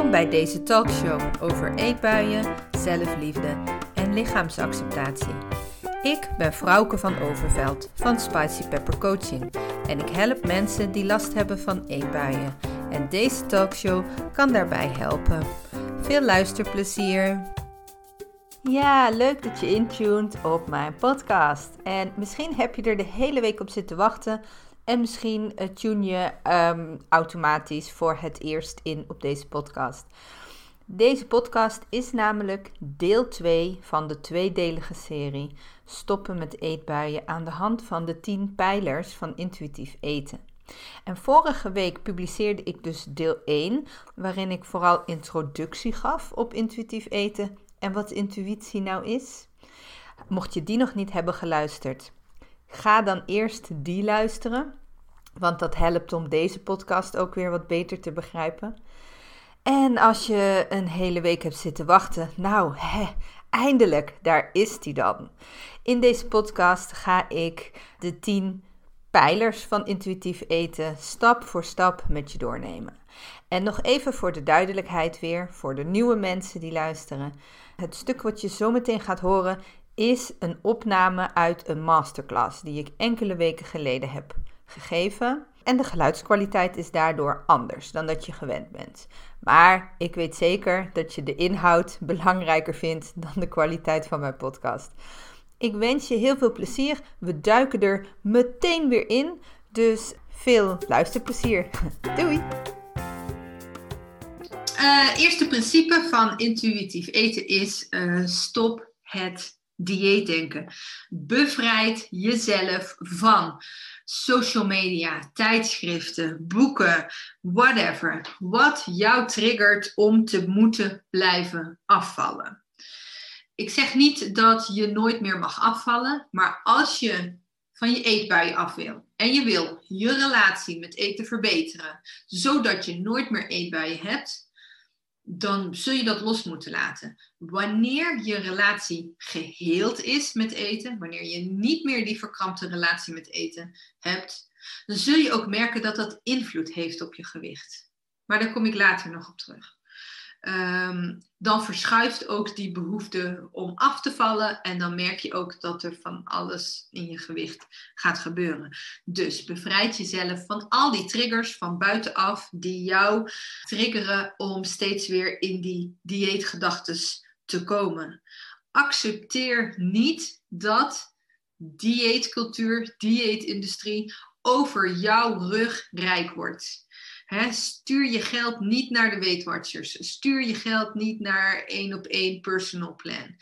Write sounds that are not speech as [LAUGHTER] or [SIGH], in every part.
Welkom bij deze talkshow over eetbuien, zelfliefde en lichaamsacceptatie. Ik ben Frauke van Overveld van Spicy Pepper Coaching en ik help mensen die last hebben van eetbuien. En deze talkshow kan daarbij helpen. Veel luisterplezier! Ja, leuk dat je intuned op mijn podcast. En misschien heb je er de hele week op zitten wachten en misschien uh, tune je ehm, automatisch voor het eerst in op deze podcast. Deze podcast is namelijk deel 2 van de tweedelige serie Stoppen met eetbuien aan de hand van de 10 pijlers van intuïtief eten. En vorige week publiceerde ik dus deel 1, waarin ik vooral introductie gaf op intuïtief eten en wat intuïtie nou is. Mocht je die nog niet hebben geluisterd, ga dan eerst die luisteren. Want dat helpt om deze podcast ook weer wat beter te begrijpen. En als je een hele week hebt zitten wachten, nou, hè, eindelijk, daar is die dan. In deze podcast ga ik de 10 pijlers van intuïtief eten stap voor stap met je doornemen. En nog even voor de duidelijkheid weer, voor de nieuwe mensen die luisteren. Het stuk wat je zometeen gaat horen is een opname uit een masterclass die ik enkele weken geleden heb gegeven. En de geluidskwaliteit is daardoor anders dan dat je gewend bent. Maar ik weet zeker dat je de inhoud belangrijker vindt dan de kwaliteit van mijn podcast. Ik wens je heel veel plezier. We duiken er meteen weer in. Dus veel luisterplezier. [LAUGHS] Doei! Uh, eerste principe van intuïtief eten is uh, stop het dieetdenken. Bevrijd jezelf van social media, tijdschriften, boeken, whatever. Wat jou triggert om te moeten blijven afvallen. Ik zeg niet dat je nooit meer mag afvallen, maar als je van je eetbuien af wil en je wil je relatie met eten verbeteren, zodat je nooit meer eetbuien hebt, dan zul je dat los moeten laten. Wanneer je relatie geheeld is met eten, wanneer je niet meer die verkrampte relatie met eten hebt, dan zul je ook merken dat dat invloed heeft op je gewicht. Maar daar kom ik later nog op terug. Ehm, dan verschuift ook die behoefte om af te vallen. En dan merk je ook dat er van alles in je gewicht gaat gebeuren. Dus bevrijd jezelf van al die triggers van buitenaf die jou triggeren om steeds weer in die dieetgedachtes te komen. Accepteer niet dat dieetcultuur, dieetindustrie over jouw rug rijk wordt stuur je geld niet naar de Weight. Stuur je geld niet naar één op één personal plan.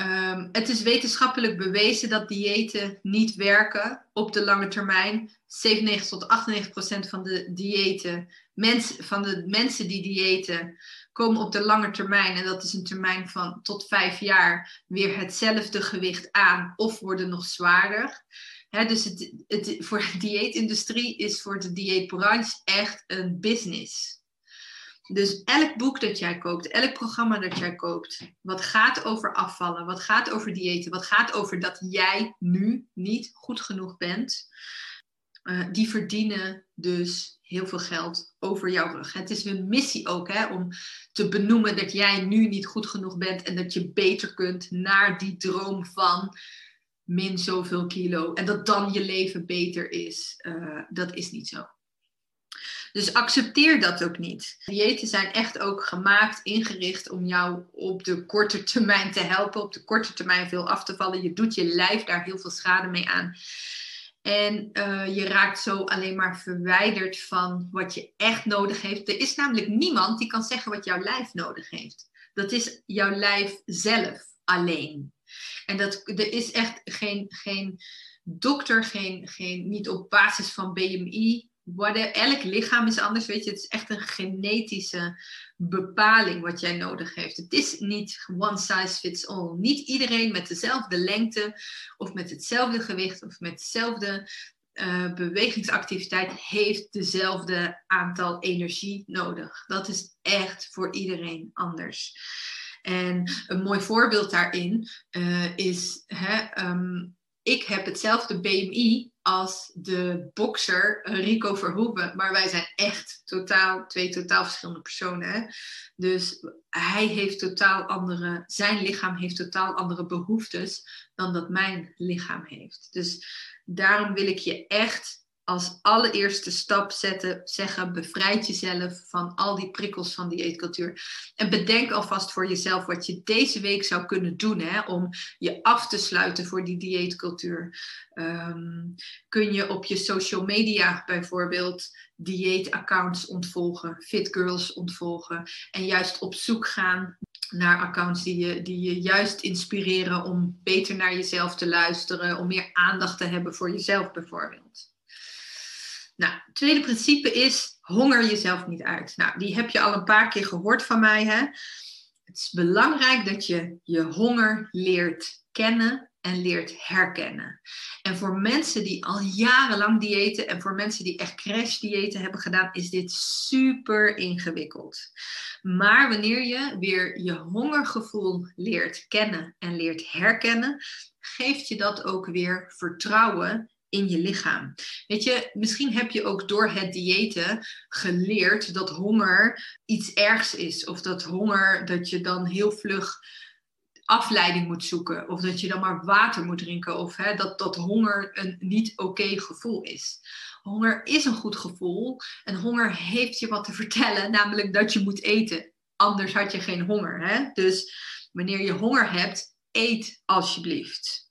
Um, het is wetenschappelijk bewezen dat diëten niet werken op de lange termijn. 97 tot 98 procent van de diëten, mens, van de mensen die diëten, komen op de lange termijn, en dat is een termijn van tot vijf jaar, weer hetzelfde gewicht aan of worden nog zwaarder dus het, het, voor de dieetindustrie is voor de dieetbranche echt een business. Dus elk boek dat jij koopt, elk programma dat jij koopt, wat gaat over afvallen, wat gaat over diëten, wat gaat over dat jij nu niet goed genoeg bent, uh, die verdienen dus heel veel geld over jouw rug. Het is een missie ook hè, om te benoemen dat jij nu niet goed genoeg bent en dat je beter kunt naar die droom van min zoveel kilo en dat dan je leven beter is. Uh, dat is niet zo. Dus accepteer dat ook niet. Diëten zijn echt ook gemaakt, ingericht om jou op de korte termijn te helpen, op de korte termijn veel af te vallen. Je doet je lijf daar heel veel schade mee aan. En uh, je raakt zo alleen maar verwijderd van wat je echt nodig heeft. Er is namelijk niemand die kan zeggen wat jouw lijf nodig heeft. Dat is jouw lijf zelf alleen. En dat, er is echt geen, geen dokter, geen, geen, niet op basis van BMI. Whatever, elk lichaam is anders, weet je. Het is echt een genetische bepaling wat jij nodig heeft. Het is niet one size fits all. Niet iedereen met dezelfde lengte of met hetzelfde gewicht of met dezelfde uh, bewegingsactiviteit heeft dezelfde aantal energie nodig. Dat is echt voor iedereen anders. En een mooi voorbeeld daarin uh, is, hè, um, ik heb hetzelfde BMI als de bokser Rico Verhoeven. Maar wij zijn echt totaal, twee totaal verschillende personen. Hè? Dus hij heeft totaal andere, zijn lichaam heeft totaal andere behoeftes dan dat mijn lichaam heeft. Dus daarom wil ik je echt als allereerste stap zetten, zeggen, bevrijd jezelf van al die prikkels van die eetcultuur. En bedenk alvast voor jezelf wat je deze week zou kunnen doen hè, om je af te sluiten voor die dieetcultuur. Um, kun je op je social media bijvoorbeeld dieetaccounts ontvolgen, fit girls ontvolgen en juist op zoek gaan naar accounts die je, die je juist inspireren om beter naar jezelf te luisteren, om meer aandacht te hebben voor jezelf bijvoorbeeld. Nou, het tweede principe is honger jezelf niet uit. Nou, die heb je al een paar keer gehoord van mij. Hè? Het is belangrijk dat je je honger leert kennen en leert herkennen. En voor mensen die al jarenlang diëten en voor mensen die echt crash diëten hebben gedaan, is dit super ingewikkeld. Maar wanneer je weer je hongergevoel leert kennen en leert herkennen, geeft je dat ook weer vertrouwen in je lichaam. Weet je, misschien heb je ook door het diëten geleerd dat honger iets ergs is. Of dat honger, dat je dan heel vlug afleiding moet zoeken. Of dat je dan maar water moet drinken. Of hè, dat, dat honger een niet oké gevoel is. Honger is een goed gevoel. En honger heeft je wat te vertellen, namelijk dat je moet eten. Anders had je geen honger. Hè? Dus wanneer je honger hebt, eet alsjeblieft.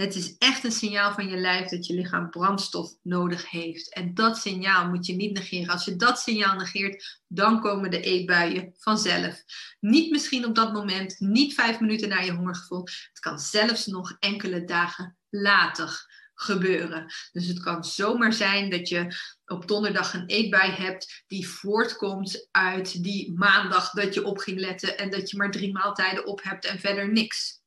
Het is echt een signaal van je lijf dat je lichaam brandstof nodig heeft. En dat signaal moet je niet negeren. Als je dat signaal negeert, dan komen de eetbuien vanzelf. Niet misschien op dat moment, niet vijf minuten na je hongergevoel. Het kan zelfs nog enkele dagen later gebeuren. Dus het kan zomaar zijn dat je op donderdag een eetbui hebt die voortkomt uit die maandag dat je op ging letten en dat je maar drie maaltijden op hebt en verder niks.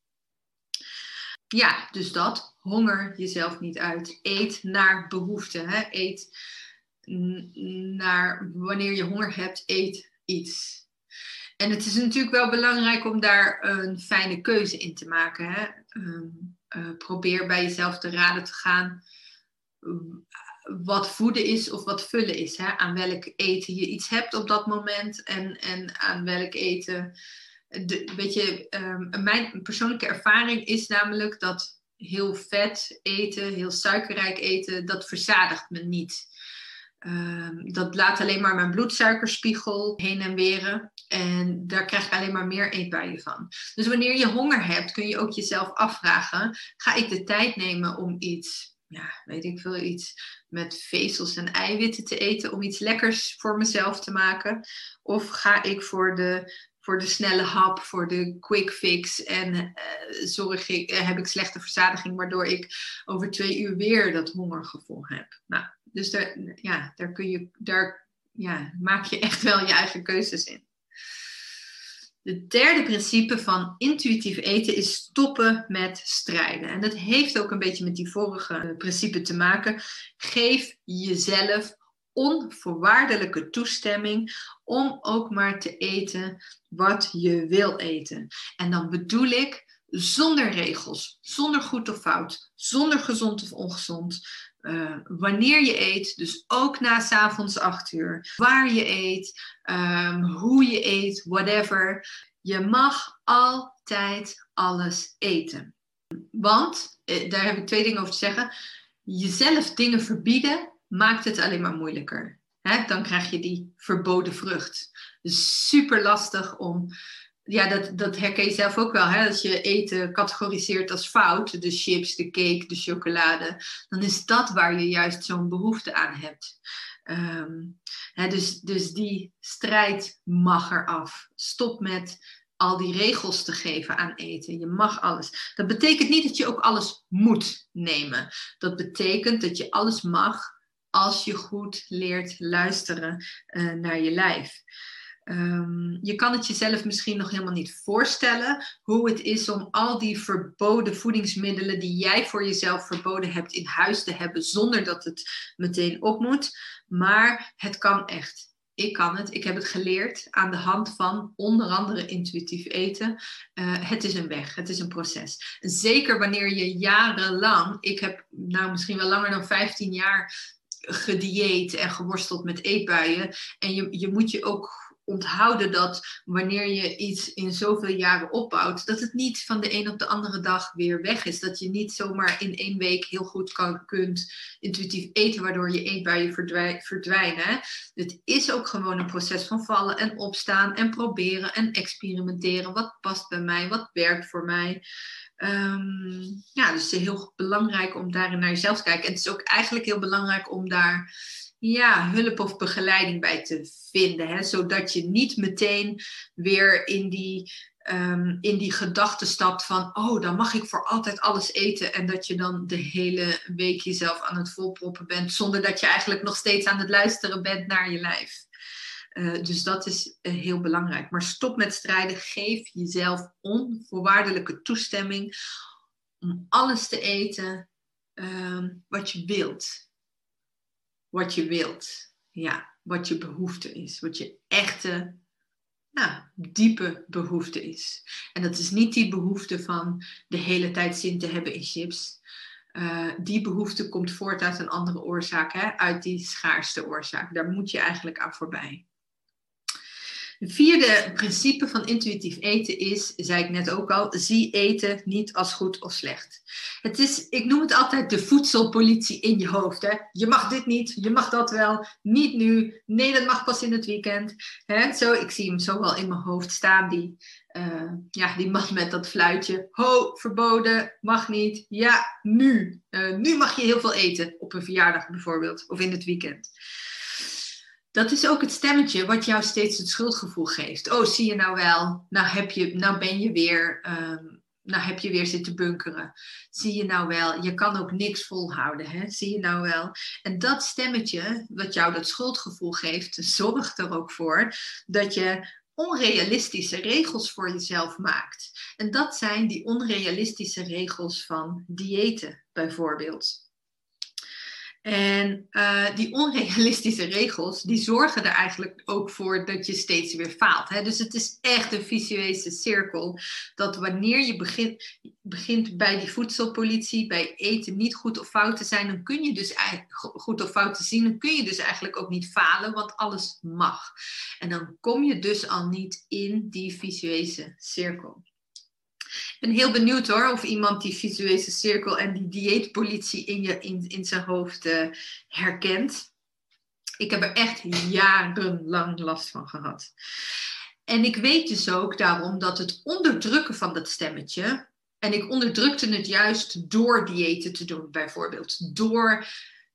Ja, dus dat. Honger jezelf niet uit. Eet naar behoefte. Hè? Eet naar wanneer je honger hebt, eet iets. En het is natuurlijk wel belangrijk om daar een fijne keuze in te maken. Hè? Ehm, eh, probeer bij jezelf te raden te gaan wat voeden is of wat vullen is. Hè? Aan welk eten je iets hebt op dat moment en, en aan welk eten de, weet je, um, mijn persoonlijke ervaring is namelijk dat heel vet eten, heel suikerrijk eten, dat verzadigt me niet. Um, dat laat alleen maar mijn bloedsuikerspiegel heen en weren. En daar krijg ik alleen maar meer eetbuien van. Dus wanneer je honger hebt, kun je ook jezelf afvragen: ga ik de tijd nemen om iets, ja, weet ik veel, iets met vezels en eiwitten te eten, om iets lekkers voor mezelf te maken? Of ga ik voor de voor de snelle hap, voor de quick fix. En uh, zorg ik, uh, heb ik slechte verzadiging, waardoor ik over twee uur weer dat hongergevoel heb. Nou, dus daar, ja, daar, kun je, daar ja, maak je echt wel je eigen keuzes in. Het derde principe van intuïtief eten is stoppen met strijden. En dat heeft ook een beetje met die vorige principe te maken. Geef jezelf onvoorwaardelijke toestemming om ook maar te eten wat je wil eten. En dan bedoel ik zonder regels, zonder goed of fout, zonder gezond of ongezond. Uh, wanneer je eet, dus ook na s'avonds 8 uur, waar je eet, um, hoe je eet, whatever. Je mag altijd alles eten. Want, eh, daar heb ik twee dingen over te zeggen. Jezelf dingen verbieden maakt het alleen maar moeilijker. dan krijg je die verboden vrucht. Dus super lastig om. Ja, dat, dat herken je zelf ook wel. Hè? Als je eten categoriseert als fout, de chips, de cake, de chocolade, dan is dat waar je juist zo'n behoefte aan hebt. Hè, dus, dus die strijd mag eraf. Stop met al die regels te geven aan eten. Je mag alles. Dat betekent niet dat je ook alles moet nemen. Dat betekent dat je alles mag als je goed leert luisteren uh, naar je lijf. Um, je kan het jezelf misschien nog helemaal niet voorstellen hoe het is om al die verboden voedingsmiddelen die jij voor jezelf verboden hebt in huis te hebben zonder dat het meteen op moet. Maar het kan echt. ik kan het. Ik heb het geleerd aan de hand van onder andere intuïtief eten. Uh, het is een weg, het is een proces. Zeker wanneer je jarenlang, ik heb nou misschien wel langer dan 15 jaar gedieet en geworsteld met eetbuien. En je, je moet je ook onthouden dat wanneer je iets in zoveel jaren opbouwt, dat het niet van de een op de andere dag weer weg is. Dat je niet zomaar in één week heel goed kan, kunt intuïtief eten, waardoor je eetbuien verdwijnen. Het is ook gewoon een proces van vallen en opstaan en proberen en experimenteren. Wat past bij mij? Wat werkt voor mij? Um, ja, dus het is heel belangrijk om daarin naar jezelf te kijken. En het is ook eigenlijk heel belangrijk om daar ja, hulp of begeleiding bij te vinden. Hè? Zodat je niet meteen weer in die, um, in die gedachte stapt van, oh, dan mag ik voor altijd alles eten. En dat je dan de hele week jezelf aan het volproppen bent, zonder dat je eigenlijk nog steeds aan het luisteren bent naar je lijf. Uh, dus dat is uh, heel belangrijk. Maar stop met strijden. Geef jezelf onvoorwaardelijke toestemming om alles te eten uh, wat je wilt wat je wilt. Ja, wat je behoefte is. Wat je echte, nou, diepe behoefte is. En dat is niet die behoefte van de hele tijd zin te hebben in chips. Uh, die behoefte komt voort uit een andere oorzaak, hè? uit die schaarste oorzaak. Daar moet je eigenlijk aan voorbij. Het vierde principe van intuïtief eten is, zei ik net ook al, zie eten niet als goed of slecht. Het is, ik noem het altijd de voedselpolitie in je hoofd. Hè? Je mag dit niet, je mag dat wel, niet nu, nee dat mag pas in het weekend. Hè? Zo, ik zie hem zo wel in mijn hoofd staan, die, uh, ja, die man met dat fluitje. Ho, verboden, mag niet, ja, nu. Uh, nu mag je heel veel eten, op een verjaardag bijvoorbeeld, of in het weekend dat is ook het stemmetje wat jou steeds het schuldgevoel geeft. Oh, zie je nou wel? Nou, heb je, nou ben je weer, um, nou heb je weer zitten bunkeren. Zie je nou wel? Je kan ook niks volhouden, hè? Zie je nou wel? En dat stemmetje, wat jou dat schuldgevoel geeft, zorgt er ook voor dat je onrealistische regels voor jezelf maakt. En dat zijn die onrealistische regels van diëten, bijvoorbeeld. En uh, die onrealistische regels, die zorgen er eigenlijk ook voor dat je steeds weer faalt. Hè? Dus het is echt een visueuze cirkel. Dat wanneer je begint, begint bij die voedselpolitie, bij eten niet goed of fout te zijn, dan kun je dus goed of fout te zien, dan kun je dus eigenlijk ook niet falen, want alles mag. En dan kom je dus al niet in die visueuze cirkel. Ik ben heel benieuwd hoor, of iemand die visuele cirkel en die dieetpolitie in, je, in, in zijn hoofd uh, herkent. Ik heb er echt jarenlang last van gehad. En ik weet dus ook daarom dat het onderdrukken van dat stemmetje, en ik onderdrukte het juist door diëten te doen, bijvoorbeeld. Door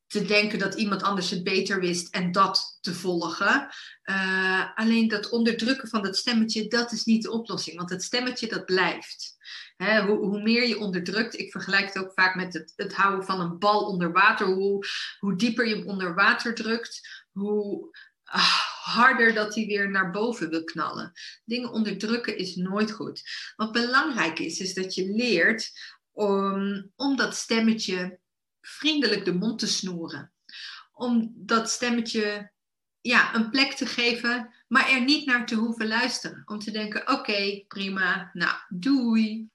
te denken dat iemand anders het beter wist en dat te volgen. Uh, alleen dat onderdrukken van dat stemmetje, dat is niet de oplossing. Want het stemmetje, dat blijft. Hè, hoe, hoe, meer je onderdrukt, ik vergelijk het ook vaak met het, het houden van een bal onder water. Hoe, hoe dieper je hem onder water drukt, hoe ah, harder dat hij weer naar boven wil knallen. Dingen onderdrukken is nooit goed. Wat belangrijk is, is dat je leert om, om dat stemmetje vriendelijk de mond te snoeren. Om dat stemmetje ja, een plek te geven, maar er niet naar te hoeven luisteren. Om te denken, oké, prima, nou, doei.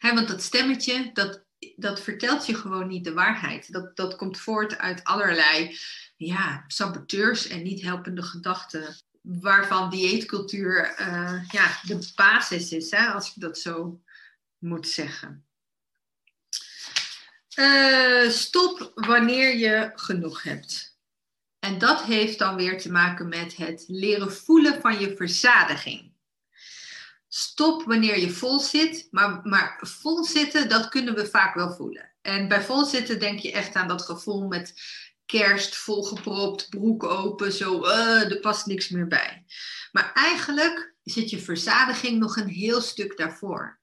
want dat stemmetje, dat, dat vertelt je gewoon niet de waarheid. Dat, dat komt voort uit allerlei ja, saboteurs en niet helpende gedachten. Waarvan dieetcultuur uh, ja, de basis is, hè, als ik dat zo moet zeggen. Uh, stop wanneer je genoeg hebt. En dat heeft dan weer te maken met het leren voelen van je verzadiging. Stop wanneer je vol zit, maar, maar vol zitten, dat kunnen we vaak wel voelen. En bij vol zitten denk je echt aan dat gevoel met kerst, volgepropt, broek open, zo, uh, er past niks meer bij. Maar eigenlijk zit je verzadiging nog een heel stuk daarvoor.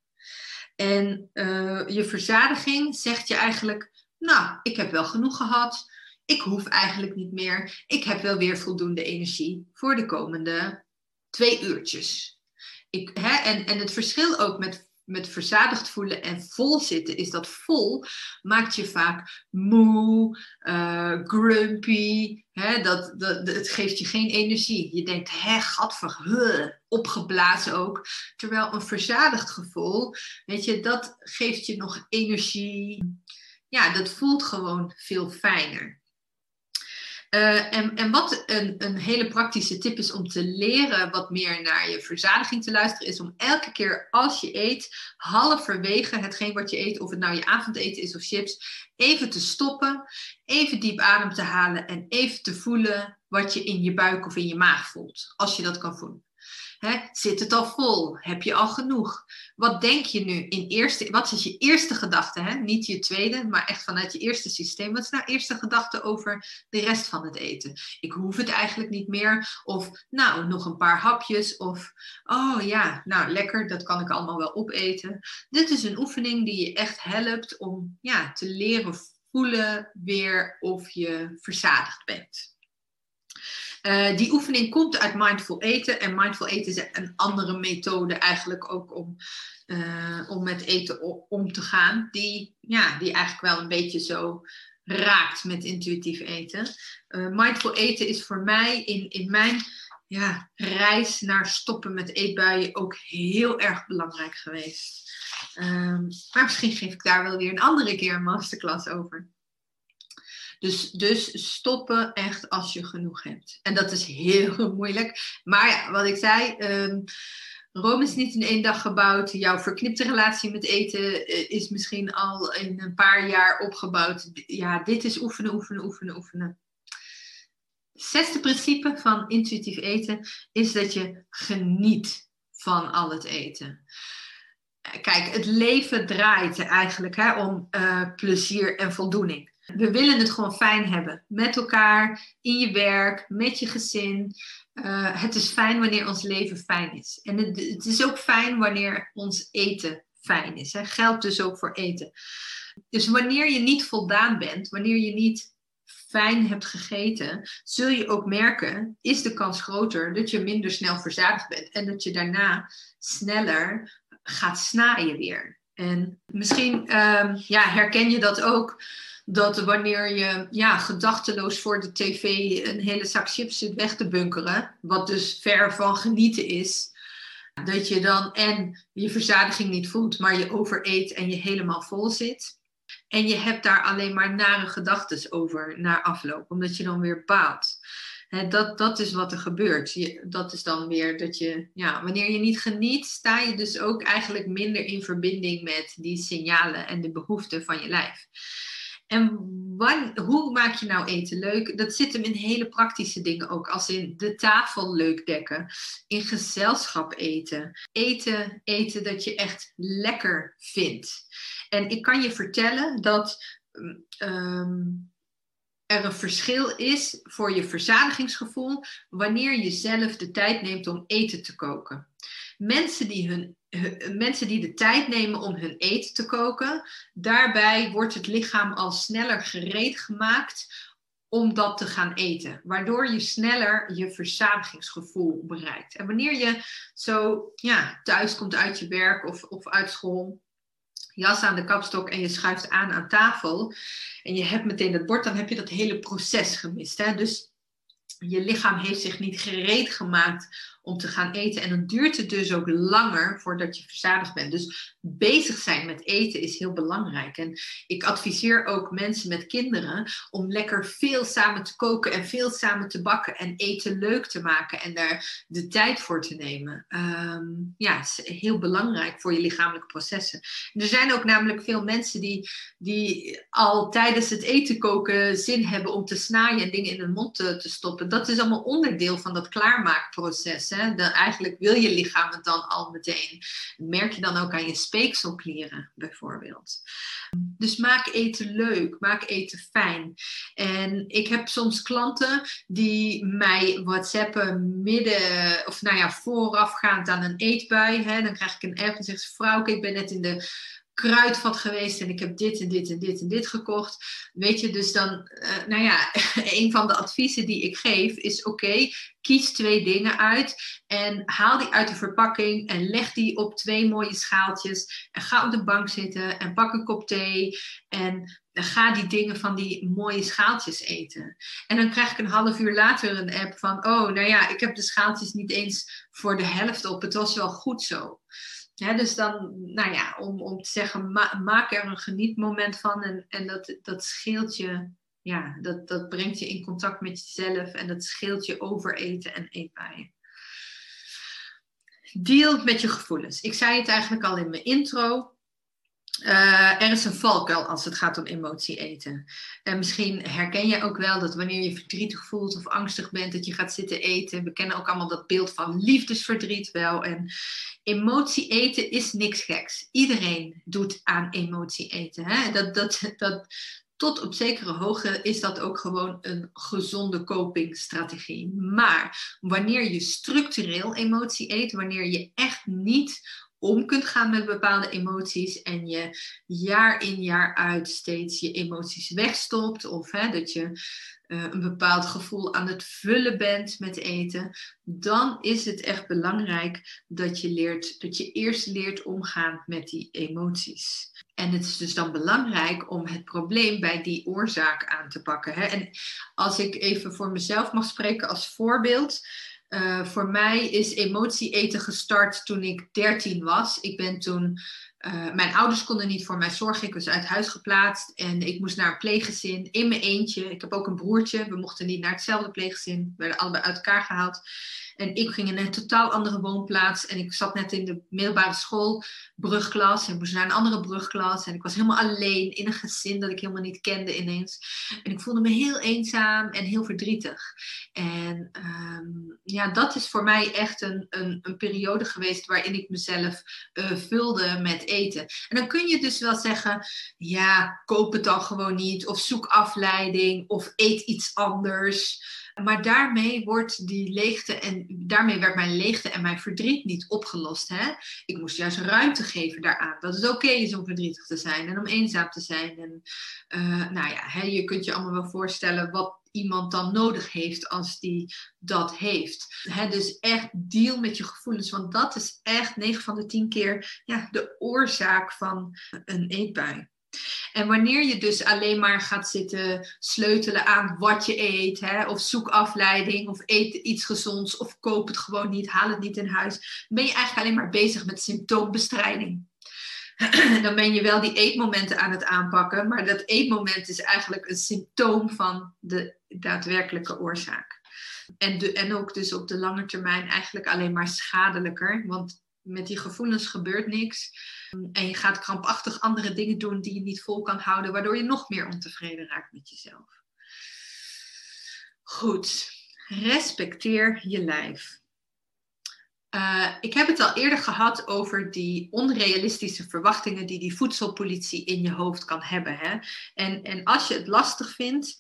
En uh, je verzadiging zegt je eigenlijk, nou, ik heb wel genoeg gehad. Ik hoef eigenlijk niet meer. Ik heb wel weer voldoende energie voor de komende twee uurtjes. Ik, hè, en, en het verschil ook met met verzadigd voelen en vol zitten, is dat vol maakt je vaak moe, uh, grumpy. Hè, dat, dat, het geeft je geen energie. Je denkt, hè, gadver, opgeblazen ook. Terwijl een verzadigd gevoel, weet je, dat geeft je nog energie. Ja, dat voelt gewoon veel fijner. Uh, en, en wat een, een hele praktische tip is om te leren wat meer naar je verzadiging te luisteren, is om elke keer als je eet, halverwege hetgeen wat je eet, of het nou je avondeten is of chips, even te stoppen, even diep adem te halen en even te voelen wat je in je buik of in je maag voelt, als je dat kan voelen. Zit het al vol? Heb je al genoeg? Wat denk je nu in eerste, wat is je eerste gedachte? Niet je tweede, maar echt vanuit je eerste systeem. Wat is nou eerste gedachte over de rest van het eten? Ik hoef het eigenlijk niet meer. Of nou, nog een paar hapjes. Of oh ja, nou lekker, dat kan ik allemaal wel opeten. Dit is een oefening die je echt helpt om ja, te leren voelen weer of je verzadigd bent. Uh, die oefening komt uit mindful eten. En mindful eten is een andere methode eigenlijk ook om, uh, om met eten om te gaan. Die, ja, die eigenlijk wel een beetje zo raakt met intuïtief eten. Uh, mindful eten is voor mij in, in mijn ja, reis naar stoppen met eetbuien ook heel erg belangrijk geweest. Um, maar misschien geef ik daar wel weer een andere keer een masterclass over. Dus, dus stoppen echt als je genoeg hebt. En dat is heel [LAUGHS] moeilijk. Maar ja, wat ik zei, um, Rome is niet in één dag gebouwd. Jouw verknipte relatie met eten eh, is misschien al in een paar jaar opgebouwd. Ja, dit is oefenen, oefenen, oefenen, oefenen. Zesde principe van intuïtief eten is dat je geniet van al het eten. Kijk, het leven draait eigenlijk hè, om uh, plezier en voldoening. We willen het gewoon fijn hebben. Met elkaar, in je werk, met je gezin. Uh, het is fijn wanneer ons leven fijn is. En het, het, is ook fijn wanneer ons eten fijn is. Hè. Geldt dus ook voor eten. Dus wanneer je niet voldaan bent, wanneer je niet fijn hebt gegeten, zul je ook merken, is de kans groter dat je minder snel verzadigd bent. En dat je daarna sneller gaat snaaien weer. En misschien um, ja, herken je dat ook dat wanneer je ja, gedachteloos voor de tv een hele zak chips zit weg te bunkeren, wat dus ver van genieten is, dat je dan en je verzadiging niet voelt, maar je overeet en je helemaal vol zit. En je hebt daar alleen maar nare gedachten over na afloop, omdat je dan weer baalt. Dat, dat is wat er gebeurt. Dat is dan weer dat je, ja, wanneer je niet geniet, sta je dus ook eigenlijk minder in verbinding met die signalen en de behoeften van je lijf. En hoe maak je nou eten leuk? Dat zit hem in hele praktische dingen ook, als in de tafel leuk dekken, in gezelschap eten, eten, eten dat je echt lekker vindt. En ik kan je vertellen dat um, er een verschil is voor je verzadigingsgevoel wanneer je zelf de tijd neemt om eten te koken. Mensen die hun mensen die de tijd nemen om hun eten te koken, daarbij wordt het lichaam al sneller gereed gemaakt om dat te gaan eten, waardoor je sneller je verzadigingsgevoel bereikt. En wanneer je zo ja, thuis komt uit je werk of, of uit school, jas aan de kapstok en je schuift aan aan tafel en je hebt meteen het bord, dan heb je dat hele proces gemist. Hè? Dus je lichaam heeft zich niet gereed gemaakt om te gaan eten. En dan duurt het dus ook langer voordat je verzadigd bent. Dus bezig zijn met eten is heel belangrijk. En ik adviseer ook mensen met kinderen om lekker veel samen te koken en veel samen te bakken en eten leuk te maken en daar de tijd voor te nemen. Um, ja, is heel belangrijk voor je lichamelijke processen. er zijn ook namelijk veel mensen die, die al tijdens het eten koken zin hebben om te snaaien en dingen in hun mond te stoppen. Dat is allemaal onderdeel van dat klaarmaakproces. Hè? eigenlijk wil je lichaam het dan al meteen. Merk je dan ook aan je speekselklieren bijvoorbeeld. Dus maak eten leuk, maak eten fijn. En ik heb soms klanten die mij whatsappen midden, of nou ja, voorafgaand aan een eetbui. Hè, dan krijg ik een app en zegt ze, vrouw, ik ben net in de kruidvat geweest en ik heb dit en dit en dit en dit gekocht. Weet je, dus dan, uh, nou ja, [LAUGHS] een van de adviezen die ik geef is: oké, kies twee dingen uit en haal die uit de verpakking en leg die op twee mooie schaaltjes. En ga op de bank zitten en pak een kop thee en ga die dingen van die mooie schaaltjes eten. En dan krijg ik een half uur later een app van: oh, nou ja, ik heb de schaaltjes niet eens voor de helft op. Het was wel goed zo dus dan, nou ja, om, om te zeggen, maak er een genietmoment van en, en dat, dat scheelt je, ja, dat, dat brengt je in contact met jezelf en dat scheelt je overeten en eetbuien. Deal met je gevoelens. Ik zei het eigenlijk al in mijn intro. Uh, er is een valkuil als het gaat om emotie eten. En misschien herken je ook wel dat wanneer je verdrietig voelt of angstig bent, dat je gaat zitten eten. We kennen ook allemaal dat beeld van liefdesverdriet wel. En emotie eten is niks geks. Iedereen doet aan emotie eten. Hè? Dat, dat, dat, tot op zekere hoogte is dat ook gewoon een gezonde copingstrategie. Maar wanneer je structureel emotie eet, wanneer je echt niet om kunt gaan met bepaalde emoties en je jaar in jaar uit steeds je emoties wegstopt of hè, dat je uh, een bepaald gevoel aan het vullen bent met eten, dan is het echt belangrijk dat je leert dat je eerst leert omgaan met die emoties. En het is dus dan belangrijk om het probleem bij die oorzaak aan te pakken. Hè? En als ik even voor mezelf mag spreken als voorbeeld. Uh, voor mij is emotie eten gestart toen ik 13 was. Ik ben toen, uh, mijn ouders konden niet voor mij zorgen. Ik was uit huis geplaatst en ik moest naar een pleeggezin in mijn eentje. Ik heb ook een broertje. We mochten niet naar hetzelfde pleeggezin. We werden allebei uit elkaar gehaald. En ik ging in een totaal andere woonplaats. En ik zat net in de middelbare school, brugklas. En moest naar een andere brugklas. En ik was helemaal alleen in een gezin dat ik helemaal niet kende ineens. En ik voelde me heel eenzaam en heel verdrietig. En um, ja, dat is voor mij echt een, een, een periode geweest waarin ik mezelf uh, vulde met eten. En dan kun je dus wel zeggen, ja, koop het dan gewoon niet. Of zoek afleiding. Of eet iets anders. Maar daarmee wordt die leegte en daarmee werd mijn leegte en mijn verdriet niet opgelost. Hè? Ik moest juist ruimte geven daaraan. Dat het oké is om verdrietig te zijn en om eenzaam te zijn. En uh, nou ja, hè, je kunt je allemaal wel voorstellen wat iemand dan nodig heeft als die dat heeft. He, dus echt deal met je gevoelens, want dat is echt 9 van de 10 keer ja, de oorzaak van een eetbui. En wanneer je dus alleen maar gaat zitten sleutelen aan wat je eet, hè, of zoek afleiding, of eet iets gezonds, of koop het gewoon niet, haal het niet in huis, ben je eigenlijk alleen maar bezig met symptoombestrijding. [CLEARS THROAT] Dan ben je wel die eetmomenten aan het aanpakken, maar dat eetmoment is eigenlijk een symptoom van de daadwerkelijke oorzaak. En, en ook dus op de lange termijn eigenlijk alleen maar schadelijker, want met die gevoelens gebeurt niks. En je gaat krampachtig andere dingen doen die je niet vol kan houden, waardoor je nog meer ontevreden raakt met jezelf. Goed, respecteer je lijf. Uh, ik heb het al eerder gehad over die onrealistische verwachtingen die die voedselpolitie in je hoofd kan hebben. Hè? En, en als je het lastig vindt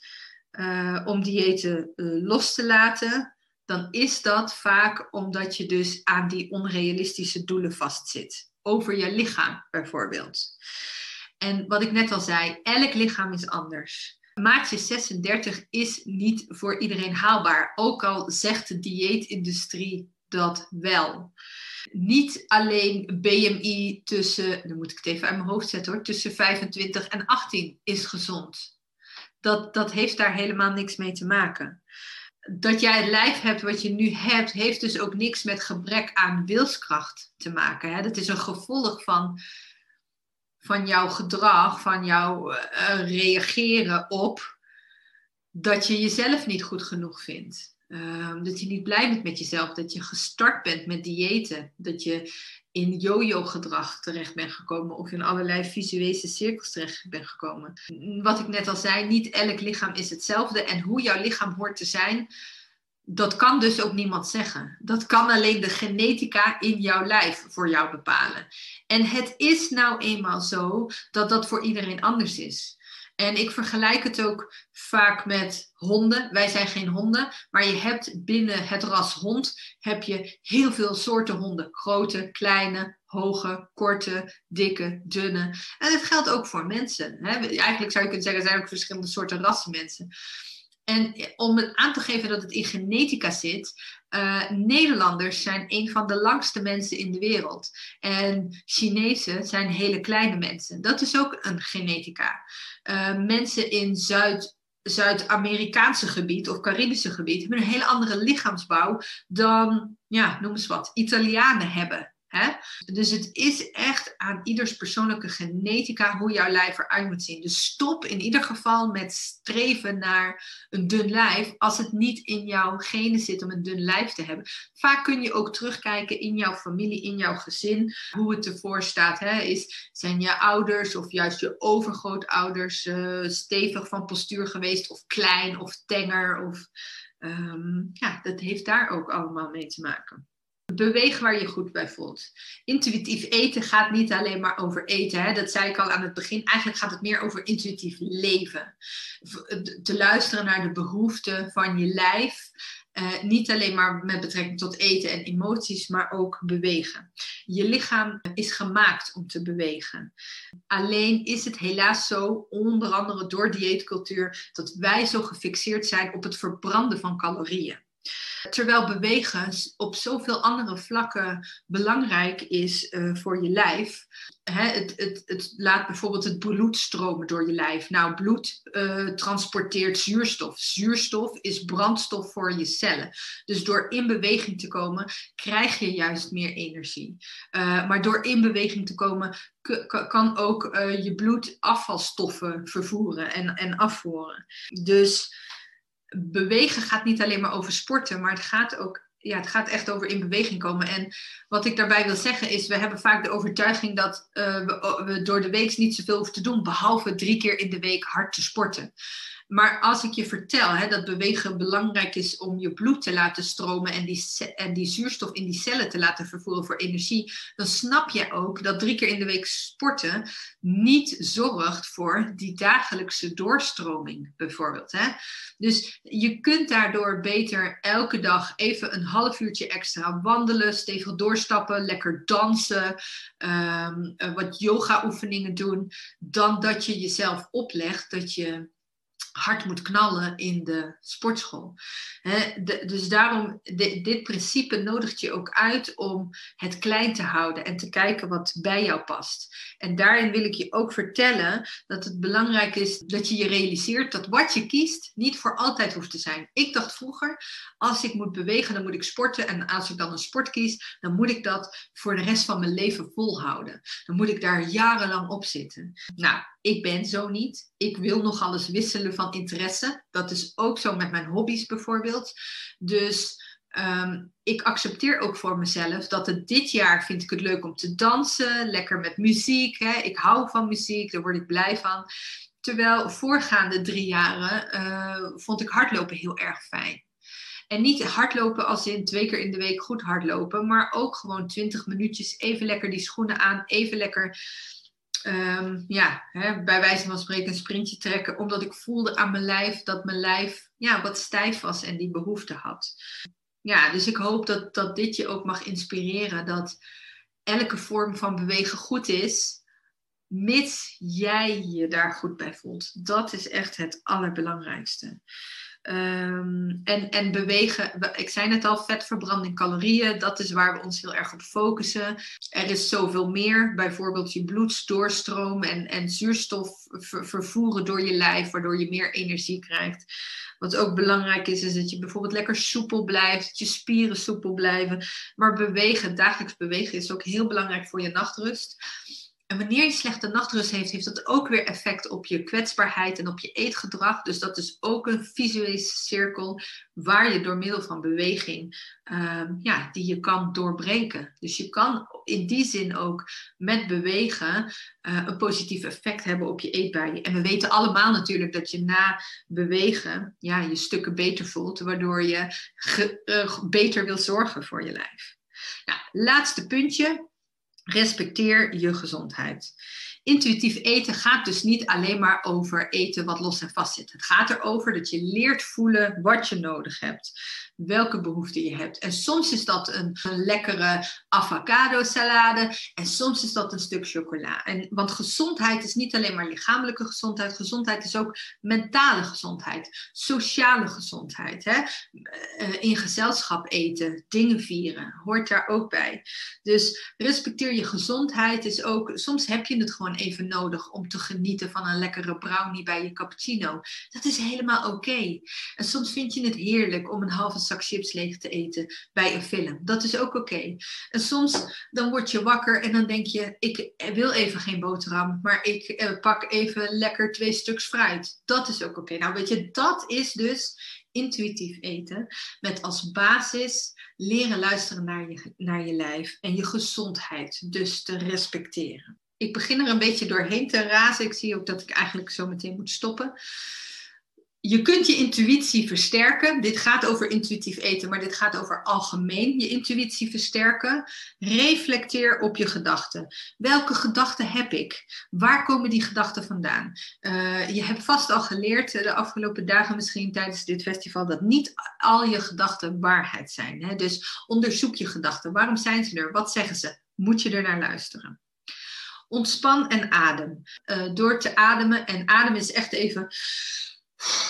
uh, om diëten uh, los te laten, dan is dat vaak omdat je dus aan die onrealistische doelen vastzit. Over je lichaam bijvoorbeeld. En wat ik net al zei, elk lichaam is anders. Maatje 36 is niet voor iedereen haalbaar, ook al zegt de dieetindustrie dat wel. Niet alleen BMI tussen, dan moet ik het even uit mijn hoofd zetten hoor, tussen 25 en 18 is gezond. Dat, dat heeft daar helemaal niks mee te maken dat jij het lijf hebt wat je nu hebt, heeft dus ook niks met gebrek aan wilskracht te maken. Hè? Dat is een gevolg van, van jouw gedrag, van jouw uh, reageren op dat je jezelf niet goed genoeg vindt. Uh, dat je niet blij bent met jezelf, dat je gestart bent met diëten, dat je in yo-yo gedrag terecht bent gekomen of in allerlei visuele cirkels terecht bent gekomen. Wat ik net al zei, niet elk lichaam is hetzelfde en hoe jouw lichaam hoort te zijn, dat kan dus ook niemand zeggen. Dat kan alleen de genetica in jouw lijf voor jou bepalen. En het is nou eenmaal zo dat dat voor iedereen anders is. En ik vergelijk het ook vaak met honden. Wij zijn geen honden, maar je hebt binnen het ras hond heb je heel veel soorten honden. Grote, kleine, hoge, korte, dikke, dunne. En dat geldt ook voor mensen. Hè? Eigenlijk zou je kunnen zeggen, er zijn ook verschillende soorten rassen mensen. En om het aan te geven dat het in genetica zit, uh, Nederlanders zijn een van de langste mensen in de wereld. En Chinezen zijn hele kleine mensen. Dat is ook een genetica. Uh, mensen in Zuid- Zuid-Amerikaanse gebied of Caribische gebied hebben een hele andere lichaamsbouw dan, ja, noem eens wat, Italianen hebben. Hè? Dus het is echt aan ieders persoonlijke genetica hoe jouw lijf eruit moet zien. Dus stop in ieder geval met streven naar een dun lijf als het niet in jouw genen zit om een dun lijf te hebben. Vaak kun je ook terugkijken in jouw familie, in jouw gezin, hoe het ervoor staat. Hè? Is, zijn je ouders of juist je overgrootouders uh, stevig van postuur geweest of klein of tenger? Of, um, ja, dat heeft daar ook allemaal mee te maken. Beweeg waar je goed bij voelt. Intuïtief eten gaat niet alleen maar over eten. Hè? Dat zei ik al aan het begin. Eigenlijk gaat het meer over intuïtief leven. Te luisteren naar de behoeften van je lijf. Uh, niet alleen maar met betrekking tot eten en emoties, maar ook bewegen. Je lichaam is gemaakt om te bewegen. Alleen is het helaas zo, onder andere door dieetcultuur, dat wij zo gefixeerd zijn op het verbranden van calorieën. Terwijl bewegen op zoveel andere vlakken belangrijk is uh, voor je lijf. Hè, het, het, het, laat bijvoorbeeld het bloed stromen door je lijf. Nou, bloed uh, transporteert zuurstof. Zuurstof is brandstof voor je cellen. Dus door in beweging te komen, krijg je juist meer energie. Uh, maar door in beweging te komen, kan ook je bloed afvalstoffen vervoeren en, en afvoeren. Dus bewegen gaat niet alleen maar over sporten, maar het gaat ook ja, het gaat echt over in beweging komen. En wat ik daarbij wil zeggen is, we hebben vaak de overtuiging dat we, we, door de week niet zoveel hoeven te doen, behalve drie keer in de week hard te sporten. Maar als ik je vertel hè, dat bewegen belangrijk is om je bloed te laten stromen en die, en die zuurstof in die cellen te laten vervoeren voor energie, dan snap je ook dat drie keer in de week sporten niet zorgt voor die dagelijkse doorstroming, bijvoorbeeld. Hè? Dus je kunt daardoor beter elke dag even een half uurtje extra wandelen, stevig doorstappen, lekker dansen, um, wat yoga-oefeningen doen, dan dat je jezelf oplegt dat je hard moet knallen in de sportschool. dus daarom, dit principe nodigt je ook uit om het klein te houden en te kijken wat bij jou past. En daarin wil ik je ook vertellen dat het belangrijk is dat je je realiseert dat wat je kiest niet voor altijd hoeft te zijn. Ik dacht vroeger, als ik moet bewegen, dan moet ik sporten. En als ik dan een sport kies, dan moet ik dat voor de rest van mijn leven volhouden. Dan moet ik daar jarenlang op zitten. Nou, ik ben zo niet. Ik wil nog alles wisselen van interesse. Dat is ook zo met mijn hobby's bijvoorbeeld. Dus um, ik accepteer ook voor mezelf dat het dit jaar vind ik het leuk om te dansen. Lekker met muziek. Hè. Ik hou van muziek, daar word ik blij van. Terwijl voorgaande drie jaren uh, vond ik hardlopen heel erg fijn. En niet hardlopen als in twee keer in de week goed hardlopen, maar ook gewoon twintig minuutjes even lekker die schoenen aan, even lekker um, ja, hè, bij wijze van spreken een sprintje trekken, omdat ik voelde aan mijn lijf dat mijn lijf ja, wat stijf was en die behoefte had. Ja, dus ik hoop dat, dat dit je ook mag inspireren, dat elke vorm van bewegen goed is, mits jij je daar goed bij voelt. Dat is echt het allerbelangrijkste. Um, en, en bewegen, ik zei het al, vetverbranding, calorieën, dat is waar we ons heel erg op focussen. Er is zoveel meer, bijvoorbeeld je bloedsdoorstroom en, en zuurstof vervoeren door je lijf, waardoor je meer energie krijgt. Wat ook belangrijk is, is dat je bijvoorbeeld lekker soepel blijft, dat je spieren soepel blijven. Maar bewegen, dagelijks bewegen, is ook heel belangrijk voor je nachtrust. Wanneer je slechte nachtrust heeft, heeft dat ook weer effect op je kwetsbaarheid en op je eetgedrag. Dus dat is ook een visuele cirkel waar je door middel van beweging, um, ja, die je kan doorbreken. Dus je kan in die zin ook met bewegen uh, een positief effect hebben op je eetbuien. En we weten allemaal natuurlijk dat je na bewegen ja, je stukken beter voelt, waardoor je uh, beter wil zorgen voor je lijf. Nou, laatste puntje respecteer je gezondheid. Intuïtief eten gaat dus niet alleen maar over eten wat los en vast zit. Het gaat erover dat je leert voelen wat je nodig hebt, welke behoeften je hebt. En soms is dat een, een lekkere avocado salade en soms is dat een stuk chocola. En, want gezondheid is niet alleen maar lichamelijke gezondheid, gezondheid is ook mentale gezondheid, sociale gezondheid. Hè? Eh, in gezelschap eten, dingen vieren, hoort daar ook bij. Dus respecteer je gezondheid is ook, soms heb je het gewoon even nodig om te genieten van een lekkere brownie bij je cappuccino. Dat is helemaal oké. En soms vind je het heerlijk om een halve zak chips leeg te eten bij een film. Dat is ook oké. En soms dan word je wakker en dan denk je, ik wil even geen boterham, maar ik eh, pak even lekker twee stuks fruit. Dat is ook oké. Nou weet je, dat is dus intuïtief eten met als basis leren luisteren naar je, naar je lijf en je gezondheid dus te respecteren. Ik begin er een beetje doorheen te razen. Ik zie ook dat ik eigenlijk zo meteen moet stoppen je kunt je intuïtie versterken. Dit gaat over intuïtief eten, maar dit gaat over algemeen je intuïtie versterken. Reflecteer op je gedachten. Welke gedachten heb ik? Waar komen die gedachten vandaan? Uh, je hebt vast al geleerd de afgelopen dagen, misschien tijdens dit festival, dat niet al je gedachten waarheid zijn. Hè? Dus onderzoek je gedachten. Waarom zijn ze er? Wat zeggen ze? Moet je er naar luisteren? Ontspan en adem. Uh, door te ademen. En adem is echt even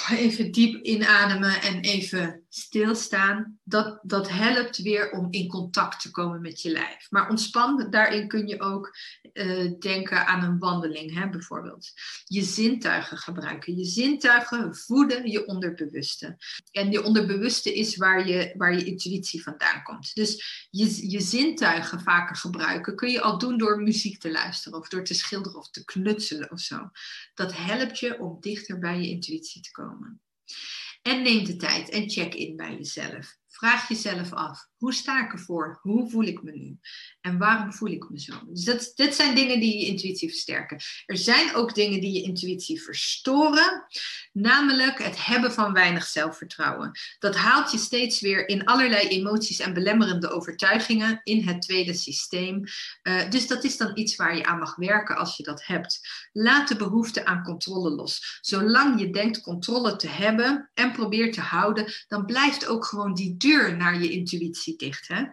even diep inademen en even stilstaan, dat, dat helpt weer om in contact te komen met je lijf. Maar ontspan, daarin kun je ook uh, denken aan een wandeling, hè, bijvoorbeeld. Je zintuigen gebruiken. Je zintuigen voeden je onderbewuste. En je onderbewuste is waar je, waar je intuïtie vandaan komt. Dus je, je zintuigen vaker gebruiken kun je al doen door muziek te luisteren of door te schilderen of te knutselen of zo. Dat helpt je om dichter bij je intuïtie te komen. En neem de tijd en check in bij jezelf. Vraag jezelf af, hoe sta ik ervoor? Hoe voel ik me nu? En waarom voel ik me zo? Dus dat, dit zijn dingen die je intuïtie versterken. Er zijn ook dingen die je intuïtie verstoren, namelijk het hebben van weinig zelfvertrouwen. Dat haalt je steeds weer in allerlei emoties en belemmerende overtuigingen in het tweede systeem. Uh, dus dat is dan iets waar je aan mag werken als je dat hebt. Laat de behoefte aan controle los. Zolang je denkt controle te hebben en probeert te houden, dan blijft ook gewoon die deur naar je intuïtie dicht. Hè?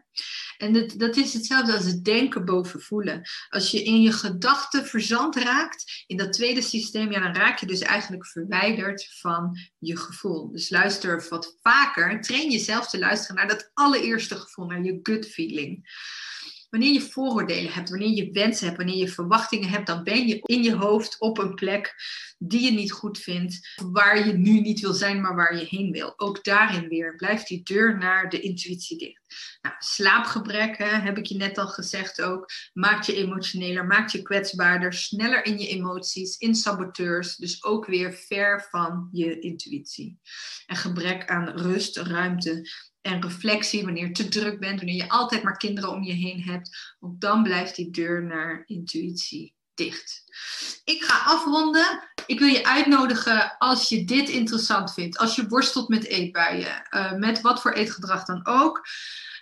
En dat, dat is hetzelfde als het denken boven voelen. Als je in je gedachten verzand raakt, in dat tweede systeem, ja, dan raak je dus eigenlijk verwijderd van je gevoel. Dus luister wat vaker, train jezelf te luisteren naar dat allereerste gevoel, naar je gut feeling. Wanneer je vooroordelen hebt, wanneer je wensen hebt, wanneer je verwachtingen hebt, dan ben je in je hoofd op een plek die je niet goed vindt, waar je nu niet wil zijn, maar waar je heen wil. Ook daarin weer blijft die deur naar de intuïtie dicht. Nou, slaapgebrek, hè, heb ik je net al gezegd ook, maakt je emotioneler, maakt je kwetsbaarder, sneller in je emoties, in saboteurs, dus ook weer ver van je intuïtie. En gebrek aan rust, ruimte en reflectie, wanneer je te druk bent, wanneer je altijd maar kinderen om je heen hebt, ook dan blijft die deur naar intuïtie dicht. Ik ga afronden. Ik wil je uitnodigen als je dit interessant vindt, als je worstelt met eetbuien, uh, met wat voor eetgedrag dan ook.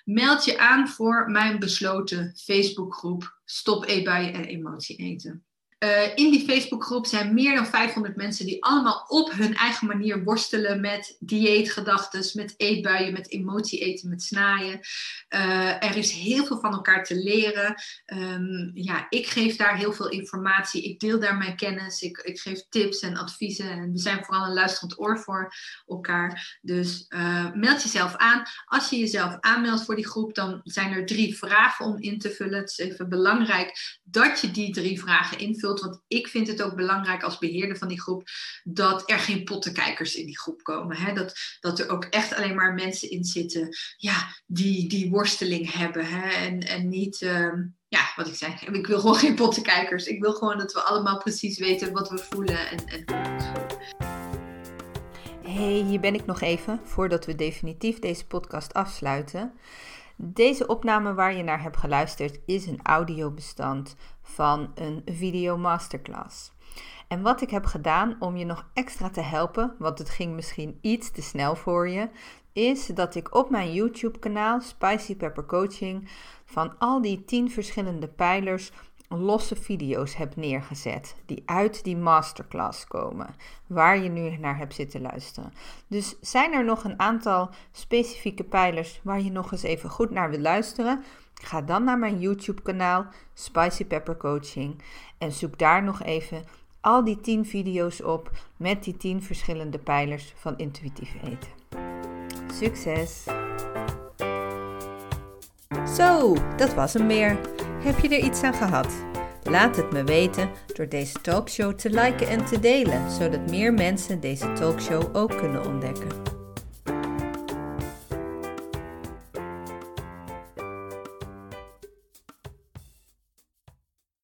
Meld je aan voor mijn besloten Facebookgroep Stop eetbuien en emotie eten. Uh, in die Facebookgroep zijn meer dan 500 mensen die allemaal op hun eigen manier worstelen met dieetgedachten, met eetbuien, met emotie eten, met snaaien. Uh, er is heel veel van elkaar te leren. Um, ja, ik geef daar heel veel informatie. Ik deel daar mijn kennis. Ik, ik geef tips en adviezen. En we zijn vooral een luisterend oor voor elkaar. Dus uh, meld jezelf aan. Als je jezelf aanmeldt voor die groep, dan zijn er drie vragen om in te vullen. Het is even belangrijk dat je die drie vragen invult want ik vind het ook belangrijk als beheerder van die groep dat er geen pottenkijkers in die groep komen. Hè? Dat, dat er ook echt alleen maar mensen in zitten ja, die, die worsteling hebben. Hè? En, en niet. Ehm, ja, wat ik zei, ik wil gewoon geen pottenkijkers. Ik wil gewoon dat we allemaal precies weten wat we voelen en, Hey, hier ben ik nog even voordat we definitief deze podcast afsluiten. Deze opname waar je naar hebt geluisterd is een audiobestand van een video masterclass. En wat ik heb gedaan om je nog extra te helpen, want het ging misschien iets te snel voor je, is dat ik op mijn YouTube kanaal Spicy Pepper Coaching van al die 10 verschillende pijlers losse video's heb neergezet die uit die masterclass komen, waar je nu naar hebt zitten luisteren. Dus zijn er nog een aantal specifieke pijlers waar je nog eens even goed naar wil luisteren? Ga dan naar mijn YouTube-kanaal Spicy Pepper Coaching en zoek daar nog even al die 10 video's op met die 10 verschillende pijlers van intuïtief eten. Succes! Zo, dat was hem weer. Heb je er iets aan gehad? Laat het me weten door deze talkshow te liken en te delen, zodat meer mensen deze talkshow ook kunnen ontdekken.